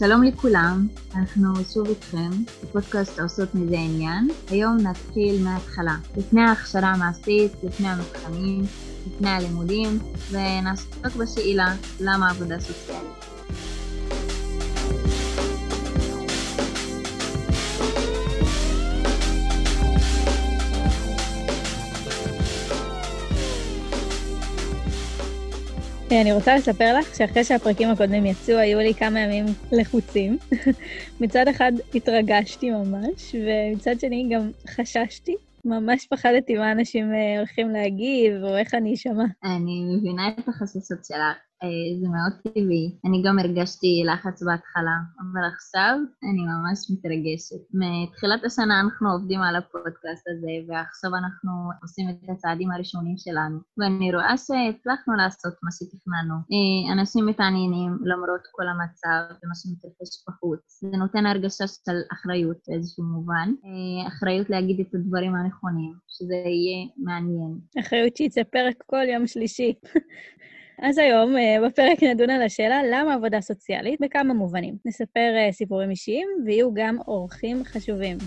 שלום לכולם, אנחנו שוב איתכם בפודקאסט עושות מזה עניין. היום נתחיל מההתחלה, לפני ההכשרה המעשית, לפני המבחנים, לפני הלימודים, ונעסוק בשאלה למה עבודה סוציאלית. אני רוצה לספר לך שאחרי שהפרקים הקודמים יצאו, היו לי כמה ימים לחוצים. מצד אחד התרגשתי ממש, ומצד שני גם חששתי. ממש פחדתי מה אנשים אה, הולכים להגיב, או איך אני אשמע. אני מבינה את החששות שלך. אה, זה מאוד טבעי. אני גם הרגשתי לחץ בהתחלה, אבל עכשיו אני ממש מתרגשת. מתחילת השנה אנחנו עובדים על הפודקאסט הזה, ועכשיו אנחנו עושים את הצעדים הראשונים שלנו. ואני רואה שהצלחנו לעשות מה שתכננו. אה, אנשים מתעניינים למרות כל המצב ומה שמתרחש בחוץ. זה נותן הרגשה של אחריות באיזשהו מובן. אה, אחריות להגיד את הדברים הנכונים, שזה יהיה מעניין. אחריות שיצא פרק כל יום שלישי. אז היום אה, בפרק נדון על השאלה למה עבודה סוציאלית בכמה מובנים. נספר אה, סיפורים אישיים ויהיו גם אורחים חשובים.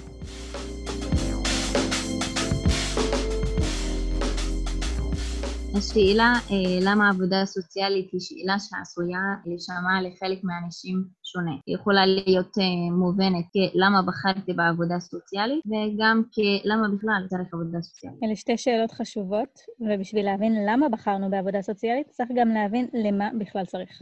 השאלה אה, למה עבודה סוציאלית היא שאלה שעשויה להישמע לחלק מהאנשים שונה. היא יכולה להיות אה, מובנת כלמה בחרתי בעבודה סוציאלית, וגם כלמה בכלל צריך עבודה סוציאלית. אלה שתי שאלות חשובות, ובשביל להבין למה בחרנו בעבודה סוציאלית, צריך גם להבין למה בכלל צריך.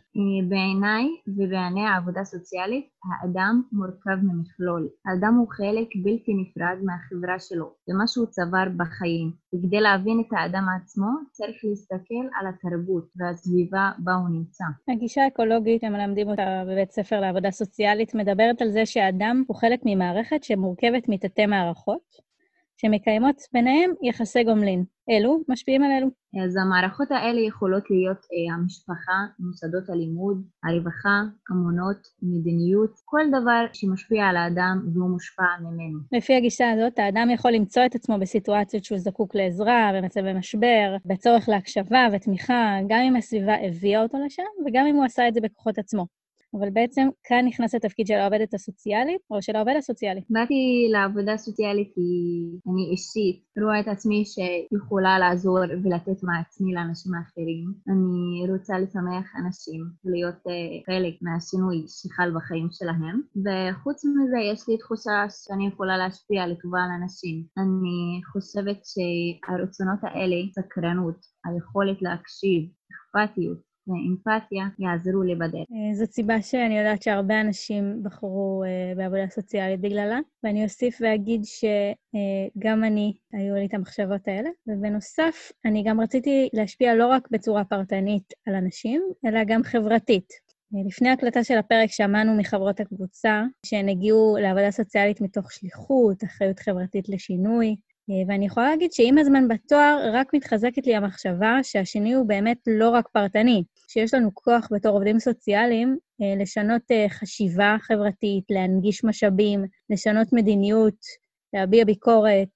בעיניי ובעיני העבודה הסוציאלית, האדם מורכב ממכלול. האדם הוא חלק בלתי נפרד מהחברה שלו, ומה שהוא צבר בחיים. וכדי להבין את האדם עצמו, צריך להסתכל על התרבות והסביבה בה הוא נמצא. הגישה האקולוגית, הם מלמדים אותה בבית ספר לעבודה סוציאלית, מדברת על זה שהאדם הוא חלק ממערכת שמורכבת מתתי מערכות, שמקיימות ביניהם יחסי גומלין. אלו משפיעים על אלו. אז המערכות האלה יכולות להיות אה, המשפחה, מוסדות הלימוד, הרווחה, אמונות, מדיניות, כל דבר שמשפיע על האדם והוא מושפע ממנו. לפי הגישה הזאת, האדם יכול למצוא את עצמו בסיטואציות שהוא זקוק לעזרה, במצבי משבר, בצורך להקשבה ותמיכה, גם אם הסביבה הביאה אותו לשם וגם אם הוא עשה את זה בכוחות עצמו. אבל בעצם כאן נכנס התפקיד של העובדת הסוציאלית או של העובד הסוציאלי. באתי לעבודה סוציאלית כי אני אישית רואה את עצמי שיכולה לעזור ולתת מעצמי לאנשים האחרים. אני רוצה לשמח אנשים ולהיות uh, חלק מהשינוי שחל בחיים שלהם. וחוץ מזה יש לי תחושה שאני יכולה להשפיע לטובה על אנשים. אני חושבת שהרצונות האלה, סקרנות, היכולת להקשיב, אכפתיות, ואמפתיה יעזרו לבדל. אה, זאת סיבה שאני יודעת שהרבה אנשים בחרו uh, בעבודה סוציאלית בגללה, ואני אוסיף ואגיד שגם uh, אני, היו לי את המחשבות האלה, ובנוסף, אני גם רציתי להשפיע לא רק בצורה פרטנית על אנשים, אלא גם חברתית. לפני הקלטה של הפרק שמענו מחברות הקבוצה שהן הגיעו לעבודה סוציאלית מתוך שליחות, אחריות חברתית לשינוי, אה, ואני יכולה להגיד שעם הזמן בתואר רק מתחזקת לי המחשבה שהשינוי הוא באמת לא רק פרטני, שיש לנו כוח בתור עובדים סוציאליים אה, לשנות אה, חשיבה חברתית, להנגיש משאבים, לשנות מדיניות, להביע ביקורת,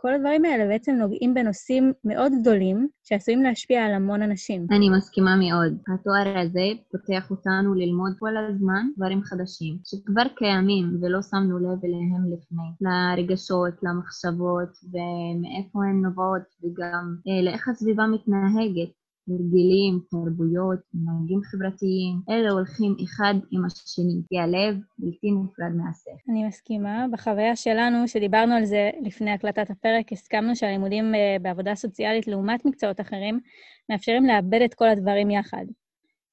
כל הדברים האלה בעצם נוגעים בנושאים מאוד גדולים שעשויים להשפיע על המון אנשים. אני מסכימה מאוד. התואר הזה פותח אותנו ללמוד כל הזמן דברים חדשים, שכבר קיימים ולא שמנו לב אליהם לפני. לרגשות, למחשבות ומאיפה הן נובעות וגם אה, לאיך הסביבה מתנהגת. הרגלים, תרבויות, מנהגים חברתיים, אלה הולכים אחד עם השני, כי הלב בלתי נפרד מהשכל. אני מסכימה. בחוויה שלנו, שדיברנו על זה לפני הקלטת הפרק, הסכמנו שהלימודים אה, בעבודה סוציאלית, לעומת מקצועות אחרים, מאפשרים לאבד את כל הדברים יחד.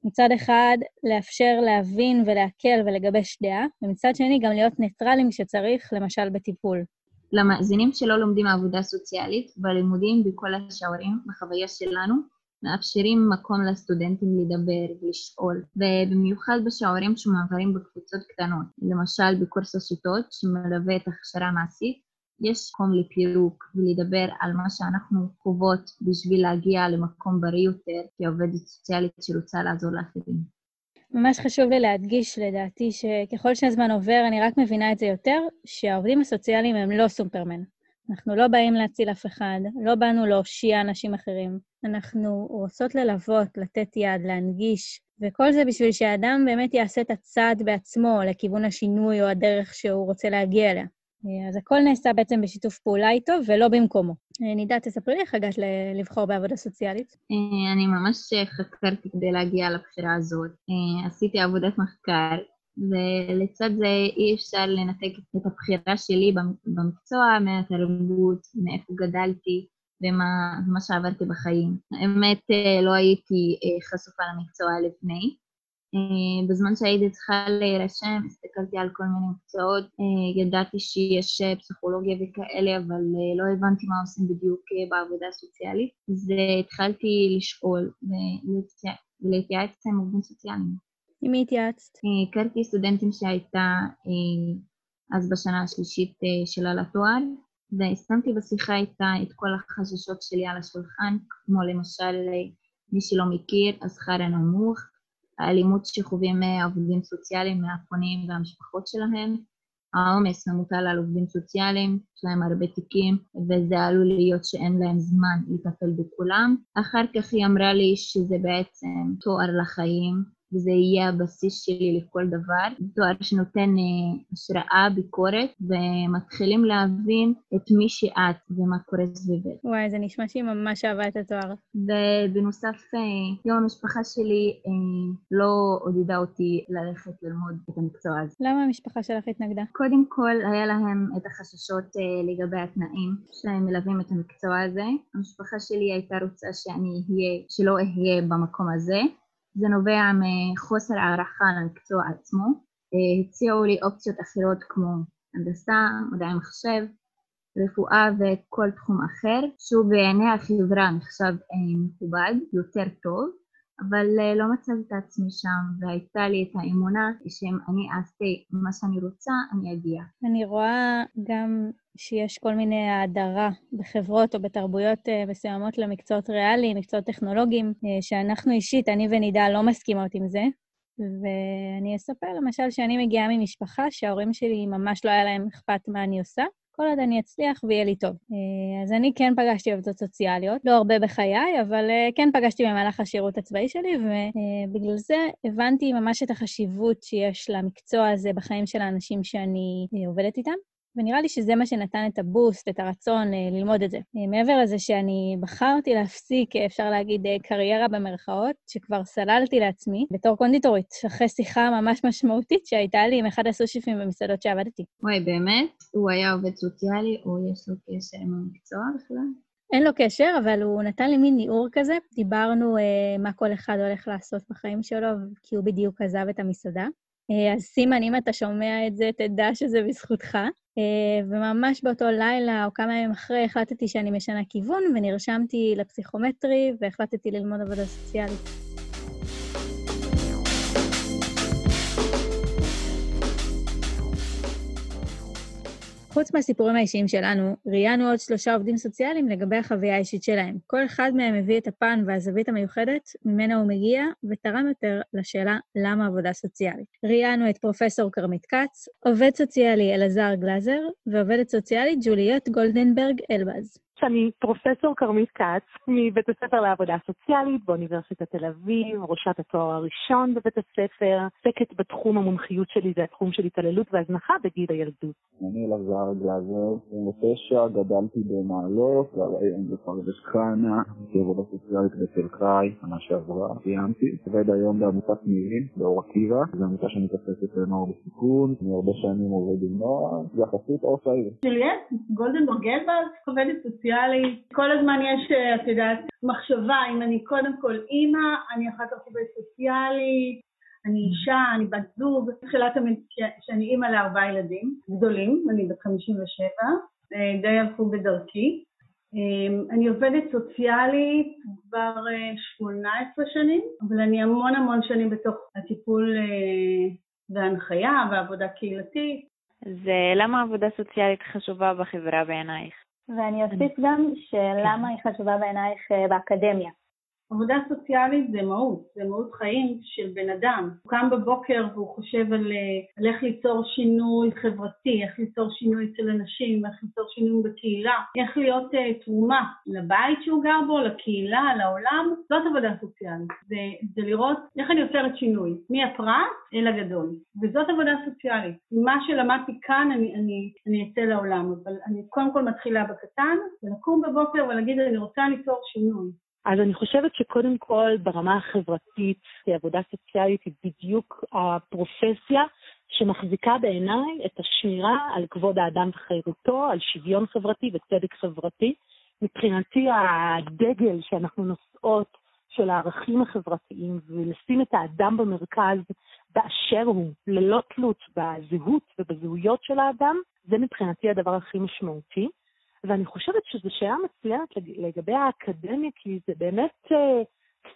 מצד אחד, לאפשר להבין ולהקל ולגבש דעה, ומצד שני, גם להיות ניטרלים כשצריך, למשל בטיפול. למאזינים שלא לומדים עבודה סוציאלית, בלימודים בכל השיעורים, בחוויה שלנו, מאפשרים מקום לסטודנטים לדבר ולשאול, ובמיוחד בשיעורים שמעברים בקבוצות קטנות, למשל בקורס השיטות שמלווה את ההכשרה המעשית, יש מקום לפירוק ולדבר על מה שאנחנו חוות בשביל להגיע למקום בריא יותר כעובדת סוציאלית שרוצה לעזור לאחרים. ממש חשוב לי להדגיש, לדעתי, שככל שהזמן עובר, אני רק מבינה את זה יותר, שהעובדים הסוציאליים הם לא סופרמן. אנחנו לא באים להציל אף אחד, לא באנו להושיע אנשים אחרים. אנחנו רוצות ללוות, לתת יד, להנגיש, וכל זה בשביל שהאדם באמת יעשה את הצעד בעצמו לכיוון השינוי או הדרך שהוא רוצה להגיע אליה. אז הכל נעשה בעצם בשיתוף פעולה איתו ולא במקומו. נידה, תספרי איך הגעת לבחור בעבודה סוציאלית. אני ממש חקרתי כדי להגיע לבחירה הזאת. עשיתי עבודת מחקר, ולצד זה אי אפשר לנתק את הבחירה שלי במקצוע מהתרבות, מאיפה גדלתי ומה, ומה שעברתי בחיים. האמת, לא הייתי חשופה למקצוע לפני. אה, בזמן שהייתי צריכה להירשם, הסתכלתי על כל מיני מקצועות, אה, ידעתי שיש אה, פסיכולוגיה וכאלה, אבל לא הבנתי מה עושים בדיוק בעבודה הסוציאלית. אז התחלתי לשאול ולהתייעץ עם עובדים סוציאליים. עם מי התייעצת? הכרתי סטודנטים שהייתה אז בשנה השלישית שלה לתואר, והשמתי בשיחה איתה את כל החששות שלי על השולחן, כמו למשל, מי שלא מכיר, השכר הנמוך, האלימות שחווים עובדים סוציאליים מהפונים והמשפחות שלהם, העומס המוטל על עובדים סוציאליים, יש להם הרבה תיקים, וזה עלול להיות שאין להם זמן לטפל בכולם. אחר כך היא אמרה לי שזה בעצם תואר לחיים, וזה יהיה הבסיס שלי לכל דבר. תואר שנותן אה, השראה, ביקורת, ומתחילים להבין את מי שאת ומה קורה סביבך. וואי, זה נשמע שהיא ממש אהבה את התואר. ובנוסף, אה, יום המשפחה שלי אה, לא עודדה אותי ללכת ללמוד את המקצוע הזה. למה המשפחה שלך התנגדה? קודם כל, היה להם את החששות לגבי התנאים שהם מלווים את המקצוע הזה. המשפחה שלי הייתה רוצה שאני אהיה, שלא אהיה במקום הזה. זה נובע מחוסר הערכה למקצוע עצמו. אה, הציעו לי אופציות אחרות כמו הנדסה, מדעי מחשב, רפואה וכל תחום אחר, שהוא בעיני החברה נחשב אה, מכובד, יותר טוב, אבל אה, לא מצאתי את עצמי שם, והייתה לי את האמונה שאם אני אעשה מה שאני רוצה, אני אגיע. אני רואה גם שיש כל מיני האדרה בחברות או בתרבויות uh, מסוימות למקצועות ריאליים, מקצועות טכנולוגיים, uh, שאנחנו אישית, אני ונידה, לא מסכימות עם זה. ואני אספר למשל שאני מגיעה ממשפחה שההורים שלי ממש לא היה להם אכפת מה אני עושה, כל עוד אני אצליח ויהיה לי טוב. אה, אז אני כן פגשתי עובדות סוציאליות, לא הרבה בחיי, אבל אה, כן פגשתי במהלך השירות הצבאי שלי, ובגלל זה הבנתי ממש את החשיבות שיש למקצוע הזה בחיים של האנשים שאני אה, עובדת איתם. ונראה לי שזה מה שנתן את הבוסט, את הרצון אה, ללמוד את זה. אה, מעבר לזה שאני בחרתי להפסיק, אה, אפשר להגיד, קריירה במרכאות, שכבר סללתי לעצמי בתור קונדיטורית, אחרי שיחה ממש משמעותית שהייתה לי עם אחד הסושיפים במסעדות שעבדתי. וואי, באמת? הוא היה עובד סוציאלי, או יש לו קשר עם המקצוע בכלל? אין לו קשר, אבל הוא נתן לי מין ניעור כזה. דיברנו אה, מה כל אחד הולך לעשות בחיים שלו, כי הוא בדיוק עזב את המסעדה. אה, אז סימן, אם אתה שומע את זה, תדע שזה בזכותך. אה, וממש באותו לילה, או כמה ימים אחרי, החלטתי שאני משנה כיוון, ונרשמתי לפסיכומטרי, והחלטתי ללמוד עבודה סוציאלית. חוץ מהסיפורים האישיים שלנו, ראיינו עוד שלושה עובדים סוציאליים לגבי החוויה האישית שלהם. כל אחד מהם הביא את הפן והזווית המיוחדת ממנה הוא מגיע, ותרם יותר לשאלה למה עבודה סוציאלית. ראיינו את פרופסור כרמית כץ, עובד סוציאלי אלעזר גלאזר, ועובדת סוציאלית ג'וליאט גולדנברג אלבז. שאני פרופסור כרמית כץ מבית הספר לעבודה סוציאלית באוניברסיטת תל אביב, ראשת התואר הראשון בבית הספר, עוסקת בתחום המומחיות שלי, זה התחום של התעללות והזנחה בגיל הילדות. אני אלעזר גלאזר, 29, גדלתי במעלות, והיום בפרדס חנה, בעבודה סוציאלית בתל חי, שנה שעברה, סיימתי. עובד היום בעמותת מילים, באור עקיבא, זו עמותה שמתעסקת בנוער בסיכון, אני הרבה שנים עובד עם נוער, יחסית אור צעיר. גולדנברג גלבז, עובדת סוציאלית. סוציאלית. כל הזמן יש, אה, את יודעת, מחשבה אם אני קודם כל אימא, אני אחר כך עובדת סוציאלית, אני אישה, אני בת זוג. תחילת המד... שאני אימא לארבעה ילדים גדולים, אני בת 57, אה, די הלכו בדרכי. אה, אני עובדת סוציאלית כבר 18 שנים, אבל אני המון המון שנים בתוך הטיפול וההנחיה והעבודה קהילתית. אז למה עבודה סוציאלית חשובה בחברה בעינייך? ואני אוסיף גם שלמה היא חשובה בעינייך אה, באקדמיה. עבודה סוציאלית זה מהות, זה מהות חיים של בן אדם. הוא קם בבוקר והוא חושב על, אה, על איך ליצור שינוי חברתי, איך ליצור שינוי אצל אנשים, איך ליצור שינוי בקהילה, איך להיות uh, תרומה לבית שהוא גר בו, לקהילה, לעולם. זאת עבודה סוציאלית. זה, זה לראות איך אני יוצרת שינוי, מהפרט אל הגדול. וזאת עבודה סוציאלית. מה שלמדתי כאן אני, אני, אני אצא לעולם, אבל אני קודם כל מתחילה בקטן, ולקום בבוקר ולהגיד אני רוצה ליצור שינוי. אז אני חושבת שקודם כל ברמה החברתית, עבודה סוציאלית היא בדיוק הפרופסיה שמחזיקה בעיניי את השמירה על כבוד האדם וחירותו, על שוויון חברתי וצדק חברתי. מבחינתי הדגל שאנחנו נושאות של הערכים החברתיים ולשים את האדם במרכז באשר הוא, ללא תלות בזהות ובזהויות של האדם, זה מבחינתי הדבר הכי משמעותי. ואני חושבת שזו שאלה מצוינת לגבי האקדמיה, כי זה באמת אה,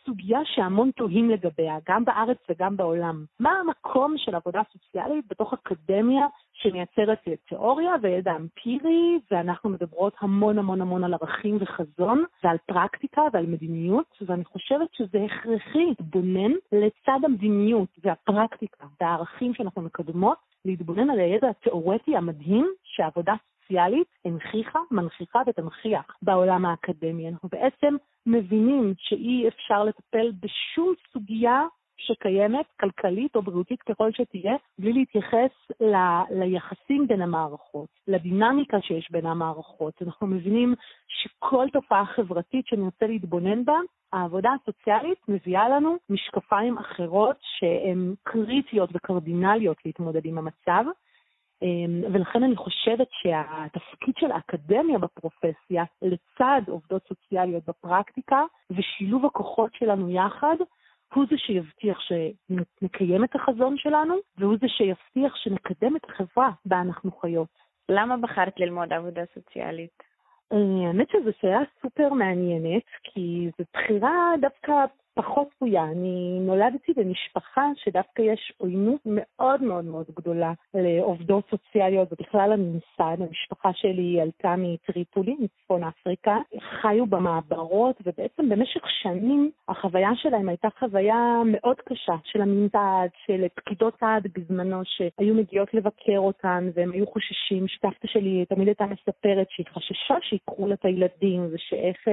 סוגיה שהמון תוהים לגביה, גם בארץ וגם בעולם. מה המקום של עבודה סוציאלית בתוך אקדמיה שמייצרת תיאוריה וידע אמפירי, ואנחנו מדברות המון המון המון על ערכים וחזון, ועל פרקטיקה ועל מדיניות, ואני חושבת שזה הכרחי להתבונן לצד המדיניות והפרקטיקה והערכים שאנחנו מקדמות, להתבונן על הידע התיאורטי המדהים שעבודה סוציאלית הנכיחה, מנכיחה ותנכיח בעולם האקדמי. אנחנו בעצם מבינים שאי אפשר לטפל בשום סוגיה שקיימת, כלכלית או בריאותית ככל שתהיה, בלי להתייחס ל, ליחסים בין המערכות, לדינמיקה שיש בין המערכות. אנחנו מבינים שכל תופעה חברתית שנרצה להתבונן בה, העבודה הסוציאלית מביאה לנו משקפיים אחרות שהן קריטיות וקרדינליות להתמודד עם המצב, ולכן אני חושבת שהתפקיד של האקדמיה בפרופסיה, לצד עובדות סוציאליות בפרקטיקה, ושילוב הכוחות שלנו יחד, הוא זה שיבטיח שנקיים את החזון שלנו, והוא זה שיבטיח שנקדם את החברה בה אנחנו חיות. למה בחרת ללמוד עבודה סוציאלית? אה, האמת שזו שאלה סופר מעניינת, כי זו בחירה דווקא פחות צפויה. אני נולדתי במשפחה שדווקא יש עוינות מאוד מאוד מאוד גדולה לעובדות סוציאליות ובכלל לממסד. המשפחה שלי עלתה מטריפולי, מצפון אפריקה, חיו במעברות, ובעצם במשך שנים החוויה שלהם הייתה חוויה מאוד קשה של הממסד, של פקידות עד בזמנו שהיו מגיעות לבקר אותן, והם היו חוששים. סבתא שלי תמיד הייתה מספרת שהיא חששה שיקחו לה את הילדים, ושאיך...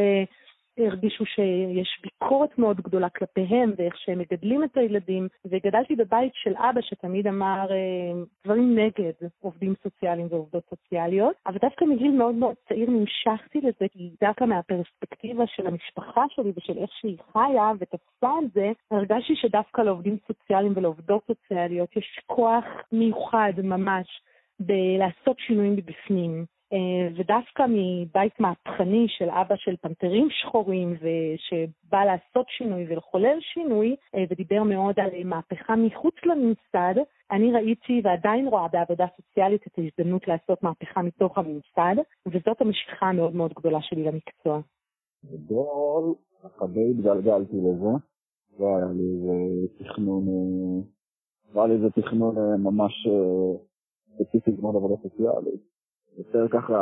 הרגישו שיש ביקורת מאוד גדולה כלפיהם ואיך שהם מגדלים את הילדים, וגדלתי בבית של אבא שתמיד אמר אה, דברים נגד עובדים סוציאליים ועובדות סוציאליות, אבל דווקא מגיל מאוד מאוד צעיר נמשכתי לזה, כי דווקא מהפרספקטיבה של המשפחה שלי ושל איך שהיא חיה ותפסה על זה, הרגשתי שדווקא לעובדים סוציאליים ולעובדות סוציאליות יש כוח מיוחד ממש בלעשות שינויים מבפנים. אה, ודווקא מבית מהפכני של אבא של פנתרים שחורים, ושבא לעשות שינוי ולחולל שינוי, אה, ודיבר מאוד על מהפכה מחוץ לממסד, אני ראיתי ועדיין רואה בעבודה סוציאלית את ההזדמנות לעשות מהפכה מתוך הממסד, וזאת המשיכה המאוד מאוד גדולה שלי למקצוע. גדול, די התגלגלתי לזה, לא היה לי איזה תכנון, לא היה לי איזה תכנון ממש ספציפי ללמוד עבודה סוציאלית. יותר ככה,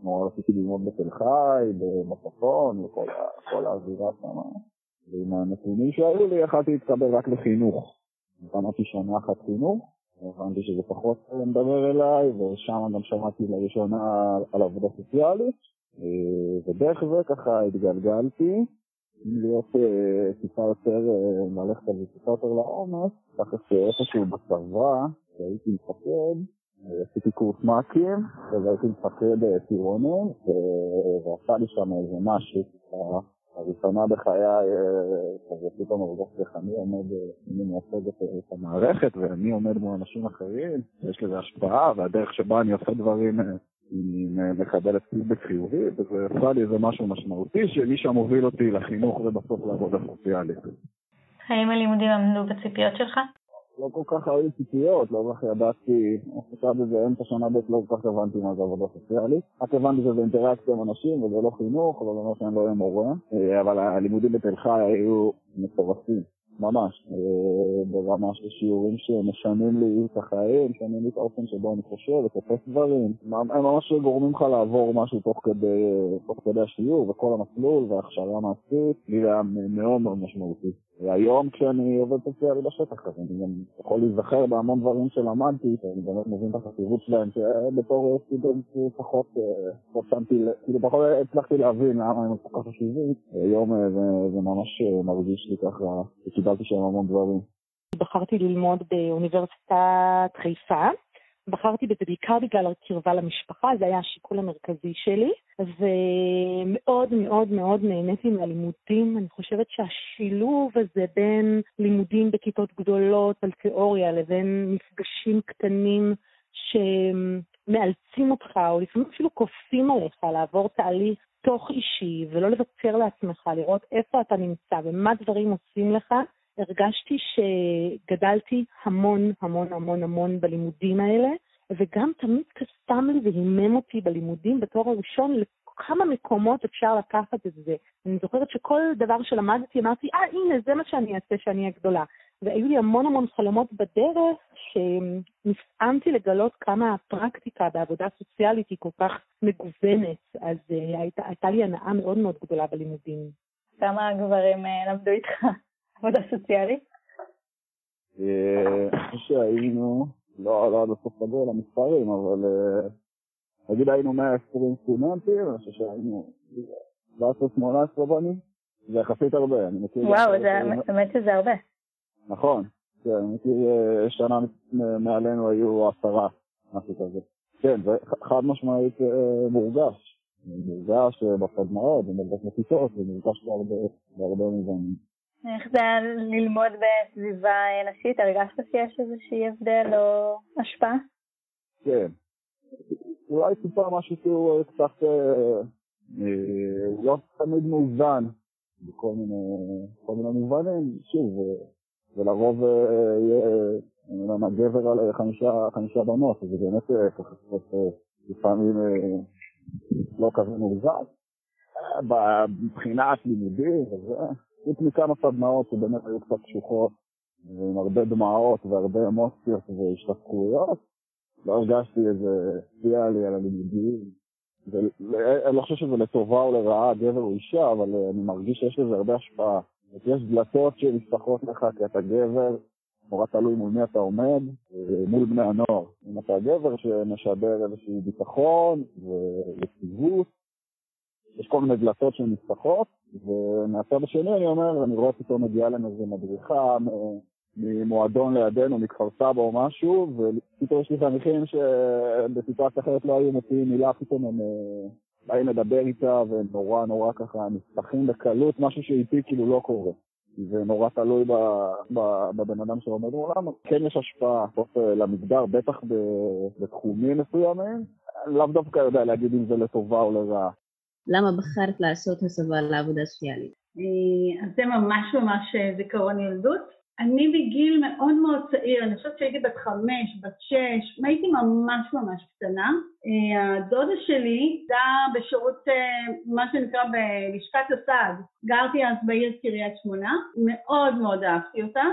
כמו רציתי ללמוד בתל חי, בצפון, וכל האווירה שם. ועם הנתונים שהיו לי יכלתי להתקבל רק לחינוך. אמרתי שנה אחת חינוך, הבנתי שזה פחות מדבר אליי, ושם גם שמעתי לראשונה על עבודה סוציאלית, ודרך זה ככה התגלגלתי. להיות אה, טיפה יותר, אה, ללכת על זה טיפה יותר לעומק, ככה שאיפשהו בצבא, כשהייתי מפקד, עשיתי קורס מאקים, והייתי מפקד אה, טירונים, ועשה לי שם איזה משהו, הראשונה בחיי, כזה אה, פתאום הרגשתי איך אני עומד, אה, אני מייצג את המערכת, ואני עומד מול אנשים אחרים, יש לזה השפעה, והדרך שבה אני עושה דברים, היא מקבלת פידבק חיובי, וזה עשה לי איזה משהו משמעותי, שמשם הוביל אותי לחינוך ובסוף לעבודה סוציאלית. האם הלימודים עמדו בציפיות שלך? לא כל כך היו לי ציפיות, לא כל כך ידעתי, עכשיו בזה אמצע שנה ב' לא כל כך הבנתי מה זה עבודה סוציאלית. רק הבנתי שזה אינטראקציה עם אנשים וזה לא חינוך, אבל אומר שאני לא אהיה מורה. אה, אבל הלימודים בתל חי היו מטורפים. ממש, ברמה של שיעורים שמשנים לי את החיים, משנים לי את האופן שבו אני חושב ותופס דברים. הם ממש גורמים לך לעבור משהו תוך כדי, תוך כדי השיעור וכל המסלול וההכשרה המעשית, לי היה מאוד מאוד משמעותי. והיום כשאני עובד סוציאלי בשטח, אז אני גם יכול להיזכר בהמון דברים שלמדתי, שאני באמת מבין את החשיבות שלהם, שבתור סטודנט פחות, שמתי, כאילו פחות הצלחתי להבין למה הם כל כך חשובים. היום זה, זה ממש מרגיש לי ככה, שקיבלתי שם המון דברים. בחרתי ללמוד באוניברסיטת חיפה. בחרתי בזה בעיקר בגלל הקרבה למשפחה, זה היה השיקול המרכזי שלי, ומאוד מאוד מאוד נהניתי מהלימודים. אני חושבת שהשילוב הזה בין לימודים בכיתות גדולות על תיאוריה לבין מפגשים קטנים שמאלצים אותך, או לפעמים אפילו כופים עליך לעבור תהליך תוך אישי ולא לוותר לעצמך, לראות איפה אתה נמצא ומה דברים עושים לך, הרגשתי שגדלתי המון המון המון המון בלימודים האלה, וגם תמיד קסם לי והימם אותי בלימודים בתואר הראשון לכמה מקומות אפשר לקחת את זה. אני זוכרת שכל דבר שלמדתי אמרתי, אה, הנה, זה מה שאני אעשה שאני אהיה גדולה. והיו לי המון המון חלומות בדרך שנפעמתי לגלות כמה הפרקטיקה בעבודה סוציאלית היא כל כך מגוונת, אז uh, הייתה, הייתה לי הנאה מאוד מאוד גדולה בלימודים. כמה גברים uh, למדו איתך עבודה סוציאלית? אני חושב שהיינו, לא, לא עד הסוף גדול המספרים, אבל נגיד היינו 120 סטודנטים, אני חושב שהיינו 17-18 בנים, זה יחסית הרבה, אני מכיר... וואו, באמת שזה הרבה. נכון, כן, אני מכיר שנה מעלינו היו עשרה, משהו כזה. כן, זה חד משמעית מורגש. מורגש בסדנאות, ומורגש בכיתות, ומורגש בהרבה מובנים. איך זה היה ללמוד בסביבה נשית? הרגשת שיש איזושהי הבדל או השפעה? כן. אולי טיפה משהו שהוא קצת לא תמיד מאוזן בכל מיני מובנים. שוב, ולרוב יהיה גבר על חמישה בנות, זה באמת לפעמים לא כזה מאוזן. מבחינת לימודים וזה. חוץ מכמה סדנאות שבאמת היו קצת קשוחות, עם הרבה דמעות והרבה אמוציות והשתתפויות, לא הרגשתי איזה צביע לי על הלימודים. אני לא חושב שזה לטובה או לרעה, גבר או אישה, אבל אני מרגיש שיש לזה הרבה השפעה. יש דלתות שנפתחות לך כי אתה גבר, נורא תלוי מול מי אתה עומד, מול בני הנוער. אם אתה גבר שמשדר איזשהו ביטחון ויציבות, יש כל מיני דלתות שנפתחות, ומהצד השני אני אומר, אני רואה פתאום מגיעה להם איזה מדריכה ממועדון לידינו, מכפר סבא או משהו, ופתאום יש לי חניכים שבסיטואציה אחרת לא היו מוציאים מילה, פתאום הם באים לדבר איתה, והם נורא נורא ככה נפתחים בקלות, משהו שאיתי כאילו לא קורה. זה נורא תלוי בבן אדם שעומד מולם. כן יש השפעה בסוף למגדר, בטח בתחומים מסוימים. לאו דווקא יודע להגיד אם זה לטובה או לרעה. למה בחרת לעשות הסבה לעבודה סוציאלית? אז זה ממש ממש זיכרון ילדות. אני בגיל מאוד מאוד צעיר, אני חושבת שהייתי בת חמש, בת שש, הייתי ממש ממש קטנה. הדודה שלי הייתה בשירות, מה שנקרא בלשכת הסעד. גרתי אז בעיר קריית שמונה, מאוד מאוד אהבתי אותה.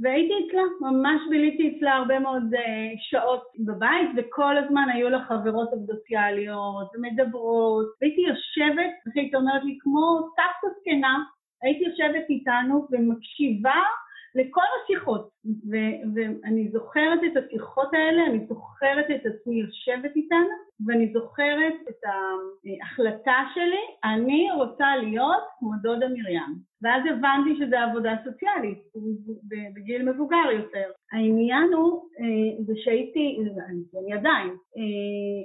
והייתי אצלה, ממש ביליתי אצלה הרבה מאוד uh, שעות בבית, וכל הזמן היו לה חברות סוציאליות ומדברות, והייתי יושבת, והייתי אומרת לי, כמו סבתא זקנה, הייתי יושבת איתנו ומקשיבה לכל השיחות, ו- ואני זוכרת את השיחות האלה, אני זוכרת את עצמי יושבת איתן, ואני זוכרת את ההחלטה שלי, אני רוצה להיות כמו דודה מרים. ואז הבנתי שזה עבודה סוציאלית, בגיל מבוגר יותר. העניין הוא, זה שהייתי, אני עדיין,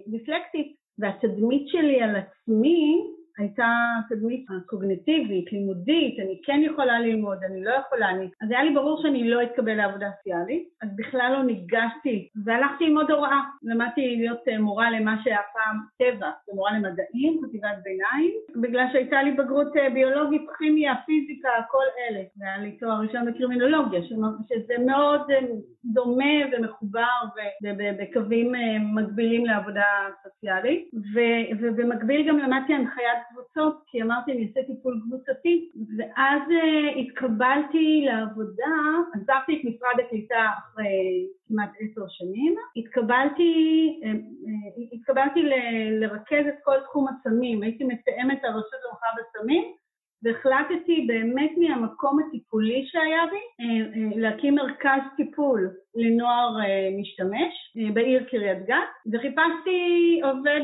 דיסלקטית, והתדמית שלי על עצמי, הייתה תדמית קוגנטיבית, לימודית, אני כן יכולה ללמוד, אני לא יכולה, אני... אז היה לי ברור שאני לא אתקבל לעבודה סוציאלית, אז בכלל לא ניגשתי, והלכתי ללמוד הוראה, למדתי להיות מורה למה שהיה פעם טבע, מורה למדעים, חטיבת ביניים, בגלל שהייתה לי בגרות ביולוגית, כימיה, פיזיקה, כל אלה, והיה לי תואר ראשון בקרימינולוגיה, שזה מאוד דומה ומחובר ובקווים מקבילים לעבודה סוציאלית, ובמקביל גם למדתי הנחיית קבוצות, כי אמרתי אני אעשה טיפול קבוצתי, ואז uh, התקבלתי לעבודה, עזבתי את משרד הקליטה אחרי כמעט עשר שנים, התקבלתי, uh, uh, התקבלתי ל- לרכז את כל תחום הסמים, הייתי מתאמת הרשות למחר בסמים, והחלטתי באמת מהמקום הטיפולי שהיה בי אה, אה, להקים מרכז טיפול לנוער אה, משתמש בעיר קריית גת, וחיפשתי עובד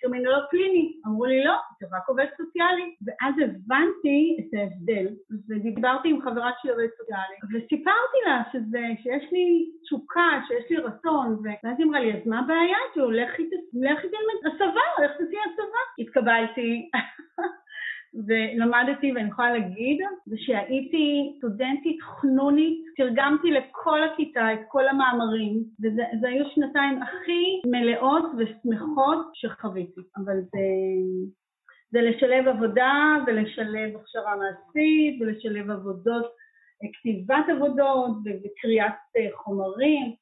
קרימינולוג קליני. אמרו לי לא, זה רק עובד סוציאלי. ואז הבנתי את ההבדל, ודיברתי עם חברה שלי עובד סוציאלי, וסיפרתי לה שזה, שיש לי תשוקה, שיש לי רצון, ואז היא אמרה לי, אז מה הבעיה? שהוא לך איתי ללמד הסבה, לך תעשי הסבה. התקבלתי. ולמדתי, ואני יכולה להגיד, זה שהייתי סטודנטית חנונית, תרגמתי לכל הכיתה את כל המאמרים, וזה היו שנתיים הכי מלאות ושמחות שחוויתי. אבל זה, זה לשלב עבודה ולשלב הכשרה מעשית ולשלב עבודות, כתיבת עבודות וקריאת אה, חומרים.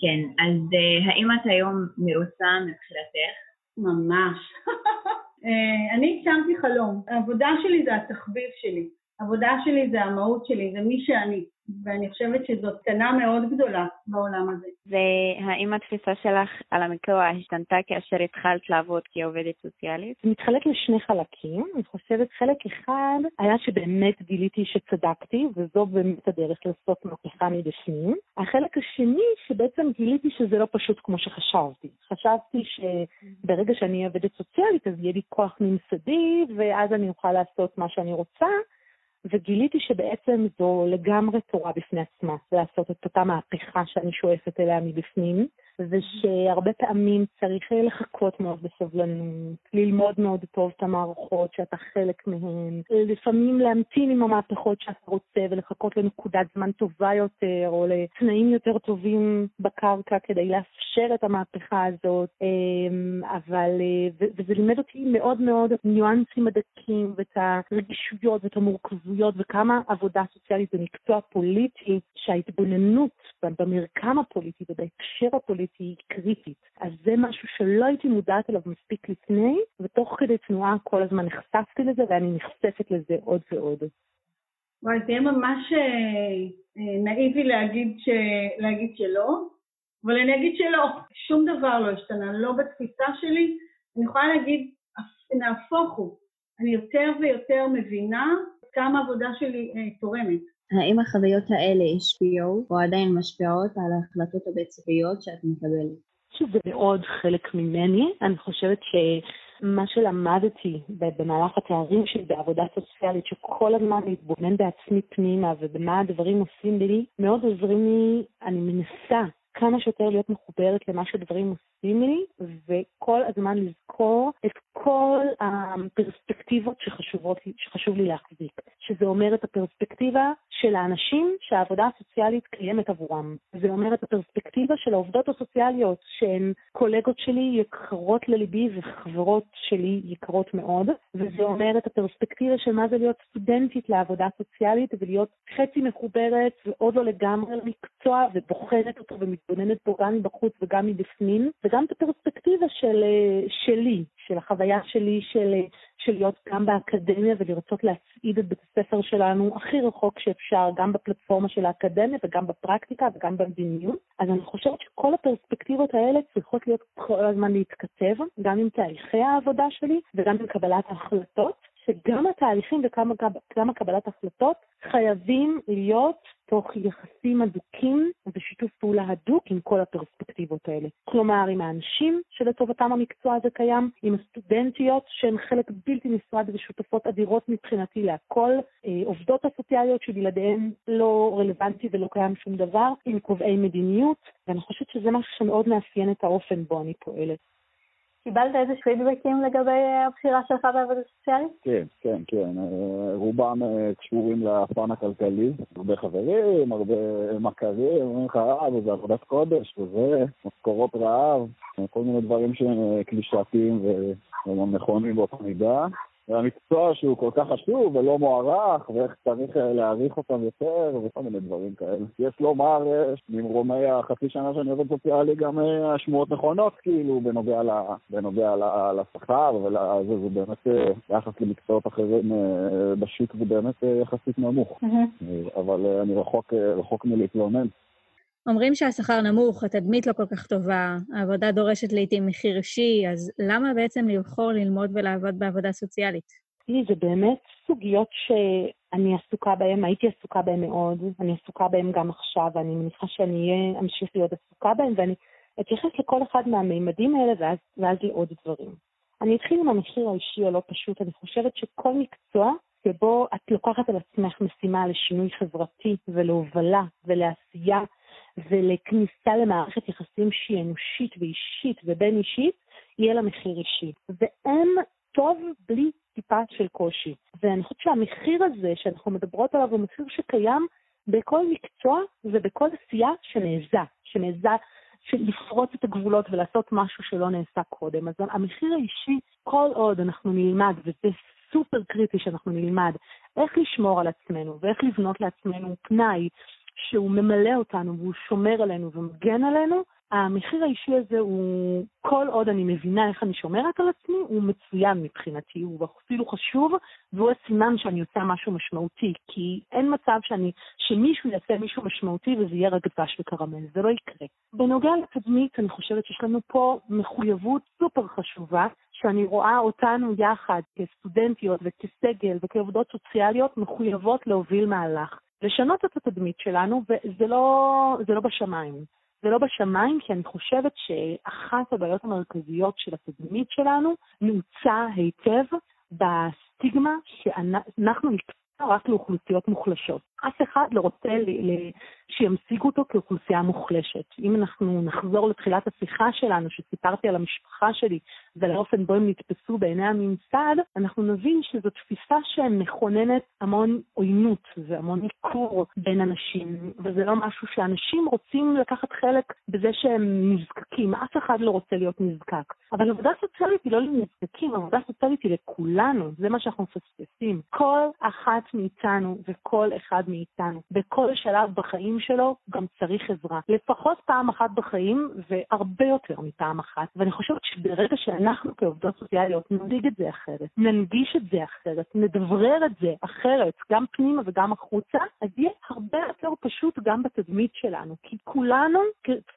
כן, אז אה, האם את היום מרוצה מבחינתך? ממש. אה, אני הגשמתי חלום. העבודה שלי זה התחביב שלי. העבודה שלי זה המהות שלי, זה מי שאני. ואני חושבת שזאת קטנה מאוד גדולה בעולם הזה. והאם התפיסה שלך על המקצוע השתנתה כאשר התחלת לעבוד כעובדת סוציאלית? זה מתחלק לשני חלקים. אני חושבת חלק אחד היה שבאמת גיליתי שצדקתי, וזו באמת הדרך לעשות מהפכה מבפנים. החלק השני, שבעצם גיליתי שזה לא פשוט כמו שחשבתי. חשבתי שברגע שאני עובדת סוציאלית אז יהיה לי כוח ממסדי, ואז אני אוכל לעשות מה שאני רוצה. וגיליתי שבעצם זו לגמרי תורה בפני עצמה, לעשות את אותה מהפכה שאני שואפת אליה מבפנים. ושהרבה פעמים צריך לחכות מאוד בסבלנות, ללמוד מאוד טוב את המערכות שאתה חלק מהן, לפעמים להמתין עם המהפכות שאתה רוצה ולחכות לנקודת זמן טובה יותר או לתנאים יותר טובים בקרקע כדי לאפשר את המהפכה הזאת, אמ, אבל, וזה לימד אותי מאוד מאוד ניואנסים הדקים ואת הרגישויות ואת המורכבויות וכמה עבודה סוציאלית זה מקצוע פוליטי שההתבוננות במרקם הפוליטי ובהקשר הפוליטי הזאת היא קריטית. אז זה משהו שלא הייתי מודעת אליו מספיק לפני, ותוך כדי תנועה כל הזמן נחשפתי לזה ואני נחשפת לזה עוד ועוד. וואי, זה יהיה ממש אה, אה, נאיבי להגיד, ש... להגיד שלא, אבל אני אגיד שלא, שום דבר לא השתנה, לא בתפיסה שלי. אני יכולה להגיד, נהפוך הוא, אני יותר ויותר מבינה כמה העבודה שלי אה, תורמת. האם החוויות האלה השפיעו או עדיין משפיעות על ההחלטות הבית-ספריות שאת מקבלת? שזה מאוד חלק ממני. אני חושבת שמה שלמדתי במהלך התארים שלי בעבודה סוציאלית, שכל הזמן להתבונן בעצמי פנימה ובמה הדברים עושים לי, מאוד עוזרים לי, אני מנסה כמה שיותר להיות מחוברת למה שדברים עושים לי, וכל הזמן לזכור את כל הפרספקטיבות שחשובות, שחשוב לי להחזיק. שזה אומר את הפרספקטיבה של האנשים שהעבודה הסוציאלית קיימת עבורם. זה אומר את הפרספקטיבה של העובדות הסוציאליות, שהן קולגות שלי יקרות לליבי וחברות שלי יקרות מאוד, וזה אומר את הפרספקטיבה של מה זה להיות סטודנטית לעבודה סוציאלית ולהיות חצי מחוברת ועוד לא לגמרי למקצוע ובוחנת אותו ומתבוננת בו גם מבחוץ וגם מבפנים, וגם את הפרספקטיבה של, שלי, של החוויה שלי של, של להיות גם באקדמיה ולרצות להצעיד את בית הספר שלנו הכי רחוק שאפשר, גם בפלטפורמה של האקדמיה וגם בפרקטיקה וגם במדיניות. אז אני חושבת שכל הפרספקטיבות האלה צריכות להיות כל הזמן להתכתב, גם עם תהליכי העבודה שלי וגם עם קבלת ההחלטות, שגם התהליכים וגם קבלת ההחלטות חייבים להיות תוך יחסים הדוקים ושיתוף פעולה הדוק עם כל הפרספקטיבות האלה. כלומר, עם האנשים שלטובתם המקצוע הזה קיים, עם הסטודנטיות שהן חלק בלתי נפרד ושותפות אדירות מבחינתי להכל, אה, עובדות הסוציאליות שבלעדיהן לא רלוונטי ולא קיים שום דבר, עם קובעי מדיניות, ואני חושבת שזה משהו שמאוד מאפיין את האופן בו אני פועלת. קיבלת איזה פידבקים לגבי אה, הבחירה שלך בעבודה סוציאלית? כן, כן, כן. אה, רובם אה, קשורים לפן הכלכלי. הרבה חברים, הרבה מכרים, אומרים לך, אה, וזה עבודת קודש, וזה, משכורות רעב, כל מיני דברים שהם קלישתיים והם נכונים באותה מידה. והמקצוע שהוא כל כך חשוב ולא מוערך, ואיך צריך אה, להעריך אותם יותר, וכל מיני דברים כאלה. יש לומר, אה, ממרומי החצי שנה שאני עובד סוציאלי, גם אה, השמועות נכונות, כאילו, בנוגע, ל, בנוגע ל, לשכר, ולזה, זה באמת, ביחס למקצועות אחרים בשיק זה באמת יחסית נמוך. אבל אני רחוק, רחוק מלהתלונן. אומרים שהשכר נמוך, התדמית לא כל כך טובה, העבודה דורשת לעיתים מחיר אישי, אז למה בעצם לבחור ללמוד ולעבוד בעבודה סוציאלית? תראי, זה באמת סוגיות שאני עסוקה בהן, הייתי עסוקה בהן מאוד, אני עסוקה בהן גם עכשיו, ואני מניחה שאני אמשיך להיות עסוקה בהן, ואני אתייחס לכל אחד מהמימדים האלה ואז, ואז לעוד דברים. אני אתחיל עם המחיר האישי הלא פשוט. אני חושבת שכל מקצוע שבו את לוקחת על עצמך משימה לשינוי חברתי ולהובלה ולעשייה ולכניסה למערכת יחסים שהיא אנושית ואישית ובין אישית, יהיה לה מחיר אישי. ואין טוב בלי טיפה של קושי. ואני חושבת שהמחיר הזה שאנחנו מדברות עליו הוא מחיר שקיים בכל מקצוע ובכל עשייה שנעזה, שנעזה לפרוץ את הגבולות ולעשות משהו שלא נעשה קודם. אז המחיר האישי, כל עוד אנחנו נלמד, וזה סופר קריטי שאנחנו נלמד, איך לשמור על עצמנו ואיך לבנות לעצמנו פנאי שהוא ממלא אותנו והוא שומר עלינו ומגן עלינו, המחיר האישי הזה הוא, כל עוד אני מבינה איך אני שומרת על עצמי, הוא מצוין מבחינתי, הוא אפילו חשוב, והוא הסימן שאני עושה משהו משמעותי, כי אין מצב שאני, שמישהו יעשה מישהו משמעותי וזה יהיה רק דבש וקרמל, זה לא יקרה. בנוגע לתדמית, אני חושבת שיש לנו פה מחויבות סופר חשובה, שאני רואה אותנו יחד כסטודנטיות וכסגל וכעובדות סוציאליות מחויבות להוביל מהלך. לשנות את התדמית שלנו, וזה לא, לא בשמיים. זה לא בשמיים, כי אני חושבת שאחת הבעיות המרכזיות של התדמית שלנו נעוצה היטב בסטיגמה שאנחנו נקרא רק לאוכלוסיות מוחלשות. אף אחד לא רוצה שימשיגו אותו כאוכלוסייה מוחלשת. אם אנחנו נחזור לתחילת השיחה שלנו, שסיפרתי על המשפחה שלי ועל האופן בו הם נתפסו בעיני הממסד, אנחנו נבין שזו תפיסה שמכוננת המון עוינות והמון ניכור בין אנשים, וזה לא משהו שאנשים רוצים לקחת חלק בזה שהם נזקקים. אף אחד לא רוצה להיות נזקק. אבל עבודה סוציאלית היא לא לנזקקים, עבודה סוציאלית היא לכולנו, זה מה שאנחנו מפספסים. כל אחת מאיתנו וכל אחד מאיתנו. בכל שלב בחיים שלו גם צריך עזרה. לפחות פעם אחת בחיים, והרבה יותר מפעם אחת. ואני חושבת שברגע שאנחנו כעובדות סוציאליות נציג את זה אחרת, ננגיש את זה אחרת, נדברר את זה אחרת, גם פנימה וגם החוצה, אז יהיה הרבה יותר פשוט גם בתדמית שלנו. כי כולנו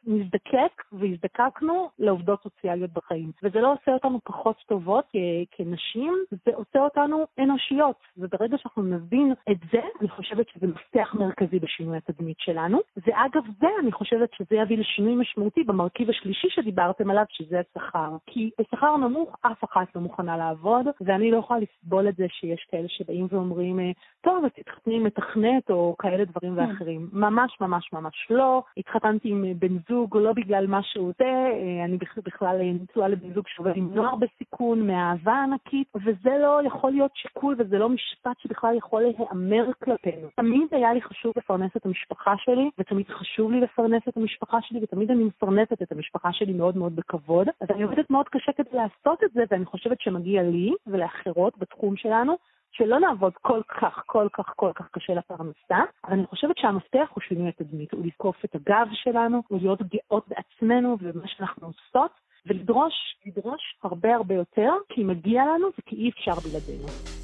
נזדקק והזדקקנו לעובדות סוציאליות בחיים. וזה לא עושה אותנו פחות טובות כנשים, זה עושה אותנו אנושיות. וברגע שאנחנו נבין את זה, אני חושבת שזה מפתח מרכזי בשינוי התדמית שלנו. ואגב זה, אני חושבת שזה יביא לשינוי משמעותי במרכיב השלישי שדיברתם עליו, שזה השכר. כי בשכר נמוך אף אחת לא מוכנה לעבוד, ואני לא יכולה לסבול את זה שיש כאלה שבאים ואומרים, טוב, אז תתחתני עם מתכנת או כאלה דברים כן. ואחרים. ממש ממש ממש לא. התחתנתי עם בן זוג לא בגלל משהו זה, אני בכלל נשואה לבן זוג שעובד עם נוער בסיכון, מאהבה ענקית, וזה לא יכול להיות שיקול וזה לא משפט שבכלל יכול להיאמר כלפינו. תמיד היה לי חשוב לפרנס את המשפחה שלי, ותמיד חשוב לי לפרנס את המשפחה שלי, ותמיד אני מפרנסת את המשפחה שלי מאוד מאוד בכבוד. אז אני עובדת מאוד קשה כדי לעשות את זה, ואני חושבת שמגיע לי ולאחרות בתחום שלנו שלא נעבוד כל כך, כל כך, כל כך קשה לפרנסה, אבל אני חושבת שהמפתח הוא שינוי התדמית, הוא לזקוף את הגב שלנו, הוא להיות גאות בעצמנו ובמה שאנחנו עושות, ולדרוש, לדרוש הרבה הרבה יותר, כי מגיע לנו וכי אי אפשר בלעדינו.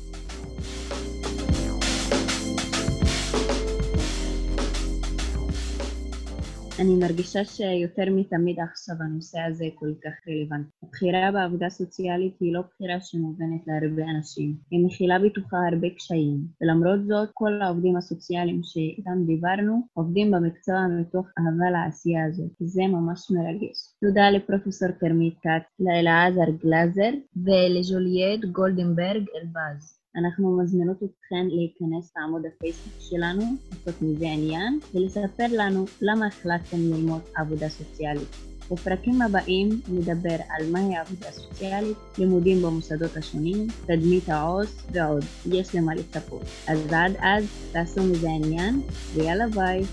אני מרגישה שיותר מתמיד עכשיו הנושא הזה כל כך רלוונטי. הבחירה בעבודה סוציאלית היא לא בחירה שמובנת להרבה אנשים, היא מכילה בתוכה הרבה קשיים, ולמרות זאת כל העובדים הסוציאליים שאיתם דיברנו עובדים במקצוע מתוך אהבה לעשייה הזאת, זה ממש מרגש. תודה לפרופסור כרמית כץ, לאלעזר גלאזר ולג'וליאט גולדנברג אלבז. אנחנו מזמינות אתכן להיכנס לעמוד הפייסבוק שלנו, לעשות מזה עניין, ולספר לנו למה החלטתם ללמוד עבודה סוציאלית. בפרקים הבאים נדבר על מהי עבודה סוציאלית, לימודים במוסדות השונים, תדמית העו"ס ועוד. יש למה לצפות. אז עד אז תעשו מזה עניין, ויאללה ביי.